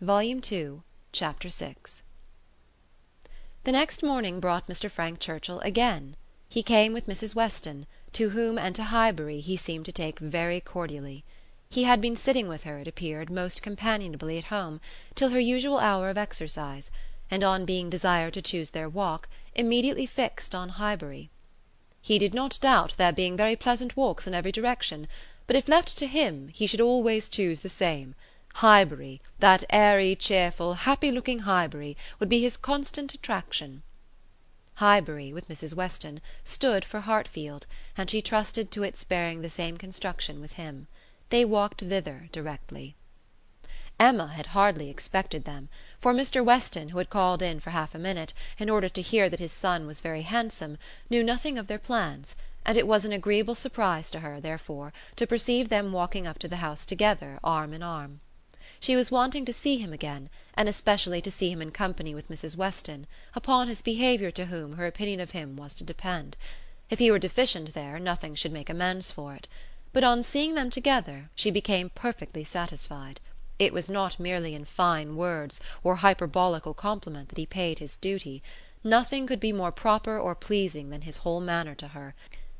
Volume Two, Chapter VI The next morning brought Mr. Frank Churchill again. He came with Mrs. Weston, to whom and to Highbury he seemed to take very cordially. He had been sitting with her, it appeared, most companionably at home, till her usual hour of exercise, and on being desired to choose their walk, immediately fixed on Highbury. He did not doubt there being very pleasant walks in every direction, but if left to him, he should always choose the same. Highbury, that airy, cheerful, happy looking Highbury, would be his constant attraction. Highbury, with Mrs. Weston, stood for Hartfield, and she trusted to its bearing the same construction with him. They walked thither directly. Emma had hardly expected them, for Mr. Weston, who had called in for half a minute, in order to hear that his son was very handsome, knew nothing of their plans, and it was an agreeable surprise to her, therefore, to perceive them walking up to the house together, arm in arm. She was wanting to see him again, and especially to see him in company with Mrs. Weston, upon his behaviour to whom her opinion of him was to depend. If he were deficient there, nothing should make amends for it. But on seeing them together she became perfectly satisfied. It was not merely in fine words or hyperbolical compliment that he paid his duty. Nothing could be more proper or pleasing than his whole manner to her.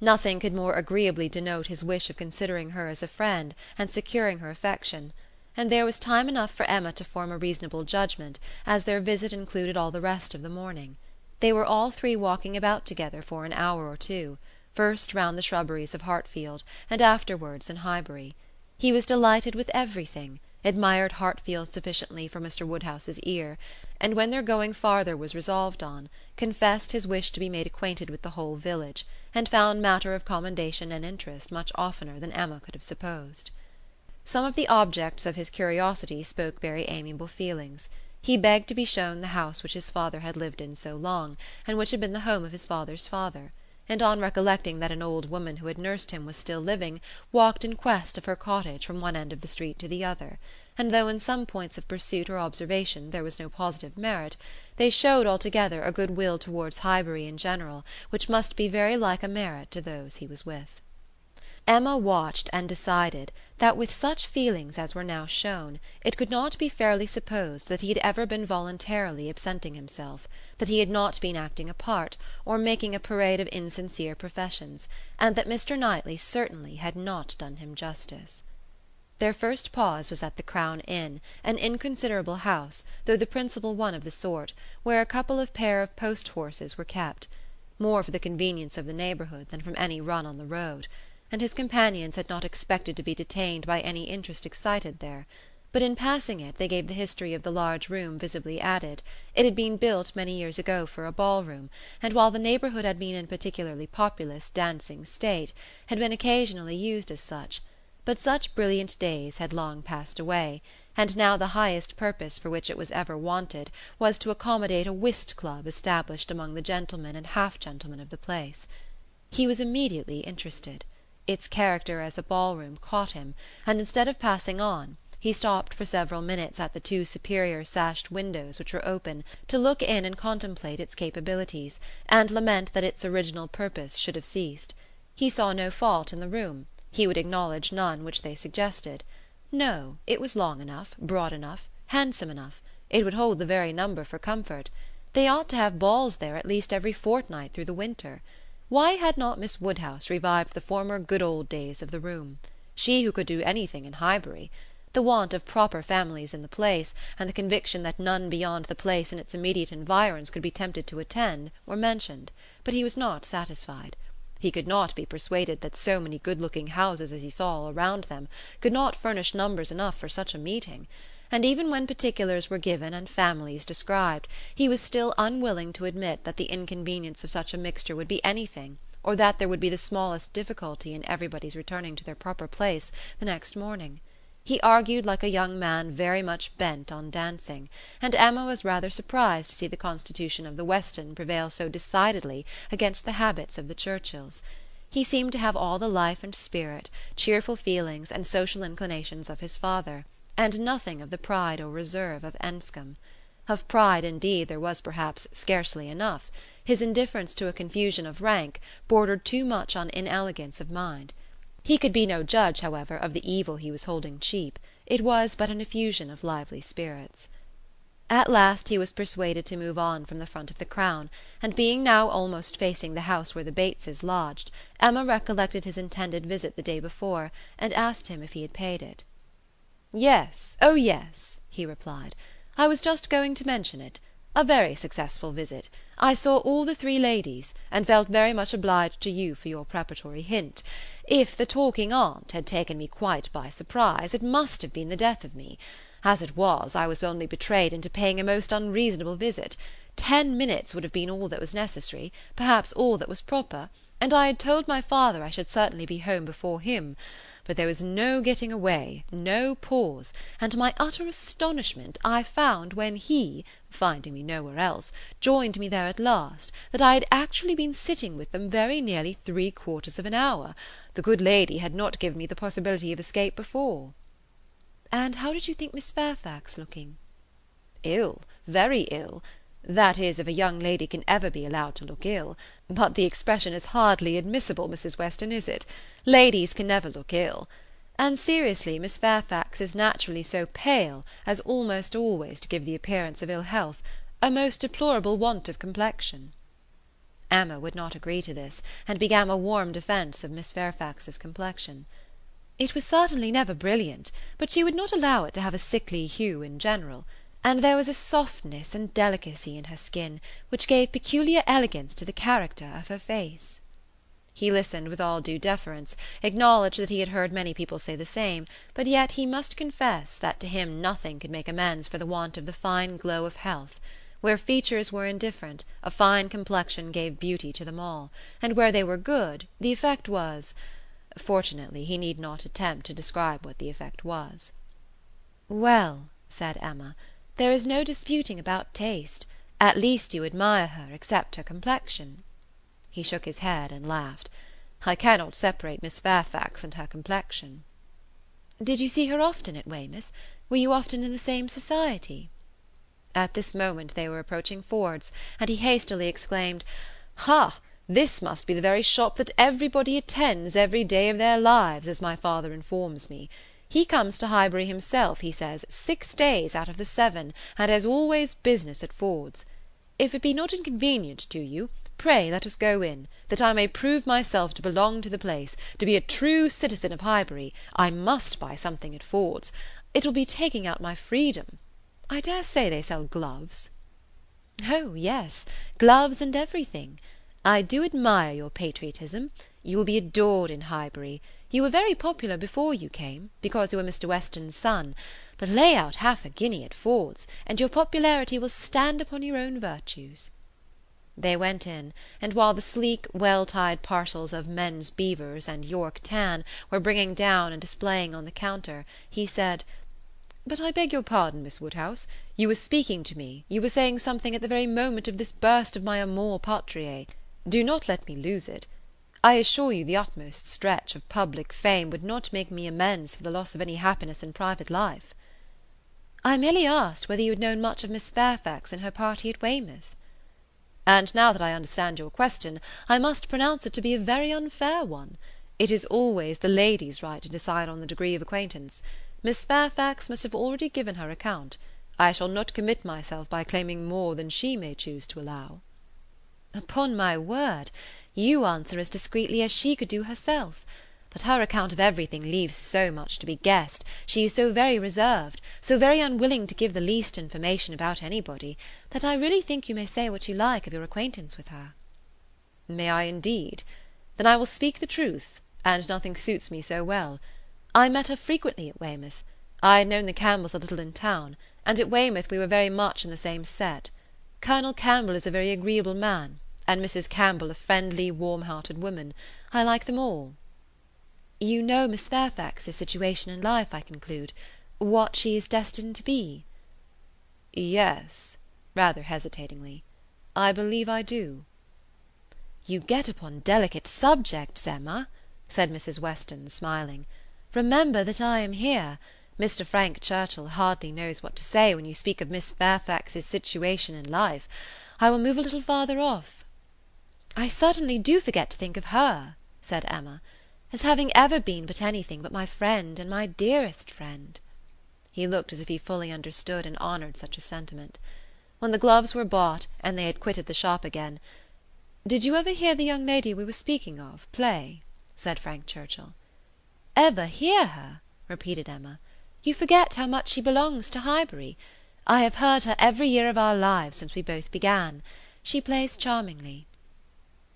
Nothing could more agreeably denote his wish of considering her as a friend and securing her affection and there was time enough for Emma to form a reasonable judgment, as their visit included all the rest of the morning. They were all three walking about together for an hour or two, first round the shrubberies of Hartfield, and afterwards in Highbury. He was delighted with everything, admired Hartfield sufficiently for Mr. Woodhouse's ear, and when their going farther was resolved on, confessed his wish to be made acquainted with the whole village, and found matter of commendation and interest much oftener than Emma could have supposed. Some of the objects of his curiosity spoke very amiable feelings. He begged to be shown the house which his father had lived in so long, and which had been the home of his father's father; and on recollecting that an old woman who had nursed him was still living, walked in quest of her cottage from one end of the street to the other; and though in some points of pursuit or observation there was no positive merit, they showed altogether a good will towards Highbury in general which must be very like a merit to those he was with. Emma watched and decided that with such feelings as were now shown it could not be fairly supposed that he had ever been voluntarily absenting himself, that he had not been acting a part, or making a parade of insincere professions, and that Mr. Knightley certainly had not done him justice. Their first pause was at the Crown Inn, an inconsiderable house, though the principal one of the sort, where a couple of pair of post horses were kept, more for the convenience of the neighbourhood than from any run on the road and his companions had not expected to be detained by any interest excited there; but in passing it they gave the history of the large room visibly added: it had been built many years ago for a ball room, and while the neighbourhood had been in a particularly populous dancing state, had been occasionally used as such; but such brilliant days had long passed away, and now the highest purpose for which it was ever wanted was to accommodate a whist club established among the gentlemen and half gentlemen of the place. He was immediately interested. Its character as a ballroom caught him, and instead of passing on, he stopped for several minutes at the two superior sashed windows which were open, to look in and contemplate its capabilities, and lament that its original purpose should have ceased. He saw no fault in the room; he would acknowledge none which they suggested. No, it was long enough, broad enough, handsome enough; it would hold the very number for comfort. They ought to have balls there at least every fortnight through the winter. Why had not Miss Woodhouse revived the former good old days of the room? She who could do anything in Highbury. The want of proper families in the place, and the conviction that none beyond the place and its immediate environs could be tempted to attend, were mentioned; but he was not satisfied. He could not be persuaded that so many good looking houses as he saw all around them could not furnish numbers enough for such a meeting and even when particulars were given and families described he was still unwilling to admit that the inconvenience of such a mixture would be anything, or that there would be the smallest difficulty in everybody's returning to their proper place the next morning. He argued like a young man very much bent on dancing, and Emma was rather surprised to see the constitution of the Weston prevail so decidedly against the habits of the Churchills. He seemed to have all the life and spirit, cheerful feelings and social inclinations of his father and nothing of the pride or reserve of Enscombe. Of pride indeed there was perhaps scarcely enough; his indifference to a confusion of rank bordered too much on inelegance of mind. He could be no judge, however, of the evil he was holding cheap. it was but an effusion of lively spirits. At last he was persuaded to move on from the front of the Crown, and being now almost facing the house where the Bateses lodged, Emma recollected his intended visit the day before, and asked him if he had paid it. "Yes, oh yes," he replied. "I was just going to mention it. A very successful visit. I saw all the three ladies, and felt very much obliged to you for your preparatory hint. If the talking aunt had taken me quite by surprise it must have been the death of me. As it was, I was only betrayed into paying a most unreasonable visit. Ten minutes would have been all that was necessary, perhaps all that was proper, and I had told my father I should certainly be home before him; but there was no getting away, no pause, and to my utter astonishment I found when he, finding me nowhere else, joined me there at last, that I had actually been sitting with them very nearly three quarters of an hour. The good lady had not given me the possibility of escape before. "And how did you think Miss Fairfax looking?" "Ill, very ill; that is, if a young lady can ever be allowed to look ill. But the expression is hardly admissible, Mrs. Weston, is it? Ladies can never look ill. And seriously, Miss Fairfax is naturally so pale as almost always to give the appearance of ill health, a most deplorable want of complexion." Emma would not agree to this, and began a warm defence of Miss Fairfax's complexion. It was certainly never brilliant, but she would not allow it to have a sickly hue in general, and there was a softness and delicacy in her skin which gave peculiar elegance to the character of her face. He listened with all due deference, acknowledged that he had heard many people say the same, but yet he must confess that to him nothing could make amends for the want of the fine glow of health. Where features were indifferent, a fine complexion gave beauty to them all, and where they were good, the effect was Fortunately he need not attempt to describe what the effect was. "Well," said Emma, "there is no disputing about taste. At least you admire her, except her complexion." He shook his head and laughed. "I cannot separate Miss Fairfax and her complexion." "Did you see her often at Weymouth? Were you often in the same society?" At this moment they were approaching Ford's, and he hastily exclaimed, "Ha! This must be the very shop that everybody attends every day of their lives, as my father informs me. He comes to Highbury himself, he says, six days out of the seven, and has always business at Ford's. If it be not inconvenient to you, pray let us go in, that I may prove myself to belong to the place, to be a true citizen of Highbury. I must buy something at Ford's. It will be taking out my freedom. I dare say they sell gloves." "Oh yes, gloves and everything. I do admire your patriotism. You will be adored in Highbury. You were very popular before you came, because you were Mr. Weston's son; but lay out half a guinea at Ford's, and your popularity will stand upon your own virtues." They went in, and while the sleek, well tied parcels of men's beavers and York tan were bringing down and displaying on the counter, he said, "But I beg your pardon, Miss Woodhouse. You were speaking to me, you were saying something at the very moment of this burst of my amour patriae. Do not let me lose it. I assure you the utmost stretch of public fame would not make me amends for the loss of any happiness in private life." "I merely asked whether you had known much of Miss Fairfax and her party at Weymouth." "And now that I understand your question, I must pronounce it to be a very unfair one. It is always the lady's right to decide on the degree of acquaintance. Miss Fairfax must have already given her account. I shall not commit myself by claiming more than she may choose to allow." "Upon my word, you answer as discreetly as she could do herself. But her account of everything leaves so much to be guessed, she is so very reserved, so very unwilling to give the least information about anybody, that I really think you may say what you like of your acquaintance with her." "May I indeed? Then I will speak the truth, and nothing suits me so well. I met her frequently at Weymouth. I had known the Campbells a little in town, and at Weymouth we were very much in the same set. Colonel Campbell is a very agreeable man, and Mrs. Campbell a friendly, warm hearted woman. I like them all." "You know Miss Fairfax's situation in life, I conclude what she is destined to be?" "Yes," rather hesitatingly, "I believe I do." "You get upon delicate subjects, Emma," said Mrs. Weston, smiling. "Remember that I am here. Mr. Frank Churchill hardly knows what to say when you speak of Miss Fairfax's situation in life. I will move a little farther off." "I certainly do forget to think of her," said Emma, "as having ever been but anything but my friend and my dearest friend." He looked as if he fully understood and honoured such a sentiment. When the gloves were bought, and they had quitted the shop again, "Did you ever hear the young lady we were speaking of play?" said Frank Churchill. "Ever hear her?" repeated Emma. "You forget how much she belongs to Highbury. I have heard her every year of our lives since we both began. She plays charmingly."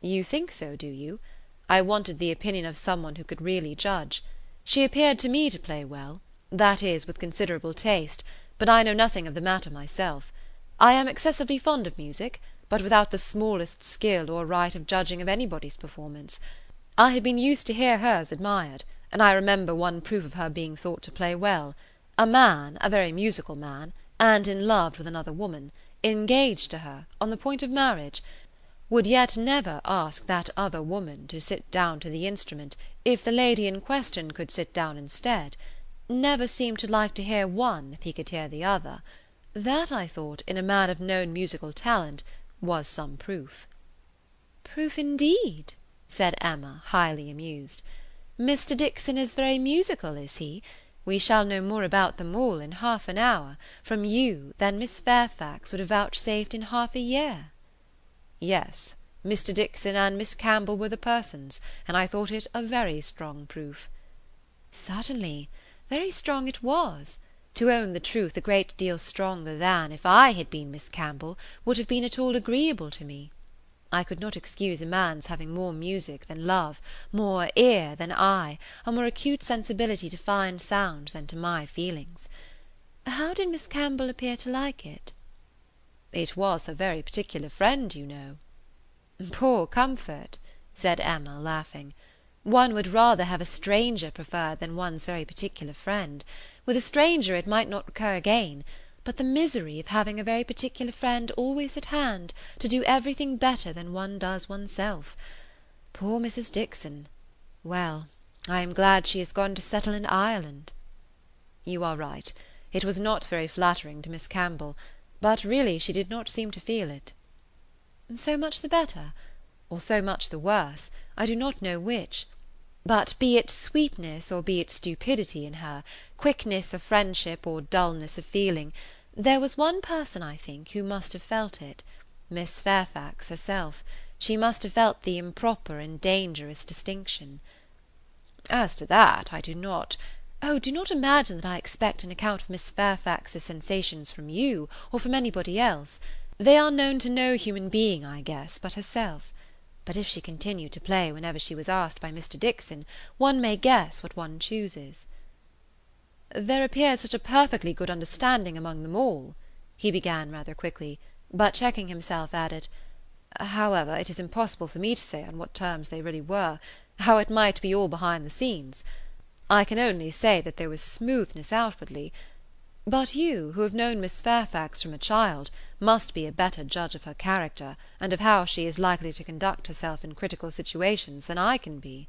"You think so, do you? I wanted the opinion of some one who could really judge. She appeared to me to play well, that is, with considerable taste, but I know nothing of the matter myself. I am excessively fond of music, but without the smallest skill or right of judging of anybody's performance. I have been used to hear hers admired, and I remember one proof of her being thought to play well. A man, a very musical man, and in love with another woman, engaged to her, on the point of marriage, would yet never ask that other woman to sit down to the instrument if the lady in question could sit down instead; never seemed to like to hear one if he could hear the other. That, I thought, in a man of known musical talent, was some proof." "Proof indeed!" said Emma, highly amused. "Mr Dixon is very musical, is he? We shall know more about them all in half an hour, from you, than Miss Fairfax would have vouchsafed in half a year." "Yes, Mr Dixon and Miss Campbell were the persons, and I thought it a very strong proof." "Certainly, very strong it was to own the truth, a great deal stronger than, if I had been Miss Campbell, would have been at all agreeable to me. I could not excuse a man's having more music than love, more ear than eye, a more acute sensibility to fine sounds than to my feelings. How did Miss Campbell appear to like it?" "It was her very particular friend, you know." "Poor comfort!" said Emma, laughing. "One would rather have a stranger preferred than one's very particular friend. With a stranger it might not recur again; but the misery of having a very particular friend always at hand, to do everything better than one does oneself. Poor Mrs Dixon! Well, I am glad she has gone to settle in Ireland." "You are right. It was not very flattering to Miss Campbell, but really she did not seem to feel it." "So much the better? Or so much the worse, I do not know which. But be it sweetness or be it stupidity in her, quickness of friendship or dullness of feeling, there was one person, I think, who must have felt it Miss Fairfax herself; she must have felt the improper and dangerous distinction." "As to that, I do not Oh, do not imagine that I expect an account of Miss Fairfax's sensations from you, or from anybody else. They are known to no human being, I guess, but herself but if she continued to play whenever she was asked by Mr Dixon, one may guess what one chooses." "There appeared such a perfectly good understanding among them all," he began rather quickly, but checking himself, added, "However, it is impossible for me to say on what terms they really were, how it might be all behind the scenes. I can only say that there was smoothness outwardly. But you, who have known Miss Fairfax from a child, must be a better judge of her character, and of how she is likely to conduct herself in critical situations, than I can be."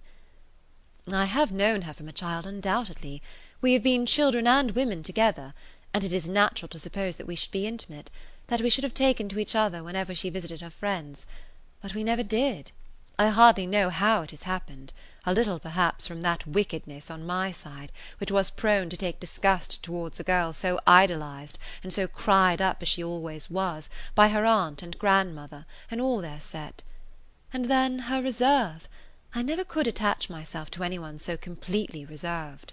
"I have known her from a child, undoubtedly. We have been children and women together, and it is natural to suppose that we should be intimate, that we should have taken to each other whenever she visited her friends. But we never did. I hardly know how it has happened a little perhaps from that wickedness on my side, which was prone to take disgust towards a girl so idolized and so cried up as she always was, by her aunt and grandmother, and all their set. And then her reserve! I never could attach myself to any one so completely reserved."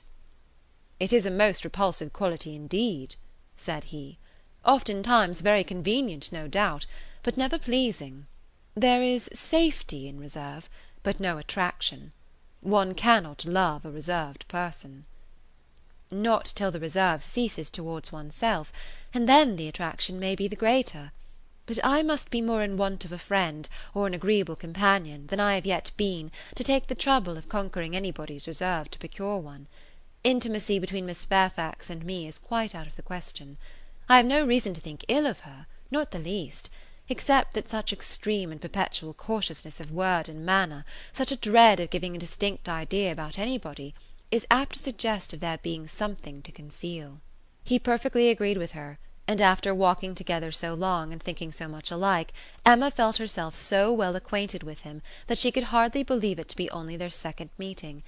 "It is a most repulsive quality indeed," said he. "Oftentimes very convenient, no doubt, but never pleasing. There is safety in reserve, but no attraction. One cannot love a reserved person." "Not till the reserve ceases towards oneself, and then the attraction may be the greater. But I must be more in want of a friend, or an agreeable companion, than I have yet been, to take the trouble of conquering anybody's reserve to procure one. Intimacy between Miss Fairfax and me is quite out of the question. I have no reason to think ill of her, not the least except that such extreme and perpetual cautiousness of word and manner, such a dread of giving a distinct idea about anybody, is apt to suggest of there being something to conceal." He perfectly agreed with her, and after walking together so long and thinking so much alike, Emma felt herself so well acquainted with him that she could hardly believe it to be only their second meeting.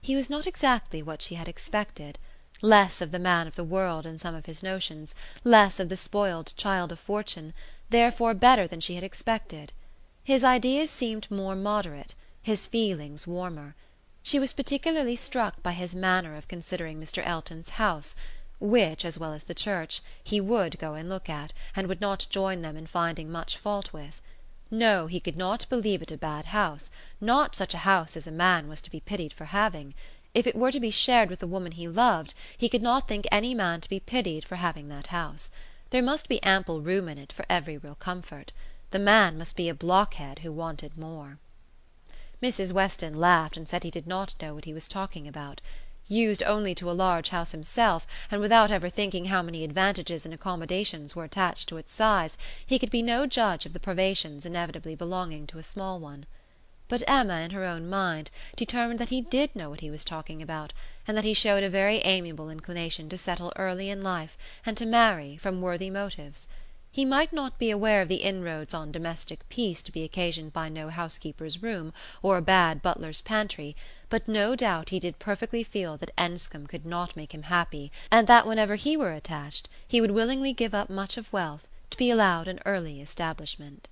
He was not exactly what she had expected less of the man of the world in some of his notions, less of the spoiled child of fortune, therefore better than she had expected. His ideas seemed more moderate, his feelings warmer. She was particularly struck by his manner of considering Mr. Elton's house, which, as well as the church, he would go and look at, and would not join them in finding much fault with. No, he could not believe it a bad house, not such a house as a man was to be pitied for having. If it were to be shared with the woman he loved, he could not think any man to be pitied for having that house. There must be ample room in it for every real comfort. The man must be a blockhead who wanted more. Mrs. Weston laughed and said he did not know what he was talking about. Used only to a large house himself, and without ever thinking how many advantages and accommodations were attached to its size, he could be no judge of the privations inevitably belonging to a small one. But Emma, in her own mind, determined that he did know what he was talking about, and that he showed a very amiable inclination to settle early in life, and to marry, from worthy motives. He might not be aware of the inroads on domestic peace to be occasioned by no housekeeper's room, or a bad butler's pantry, but no doubt he did perfectly feel that Enscombe could not make him happy, and that whenever he were attached he would willingly give up much of wealth to be allowed an early establishment.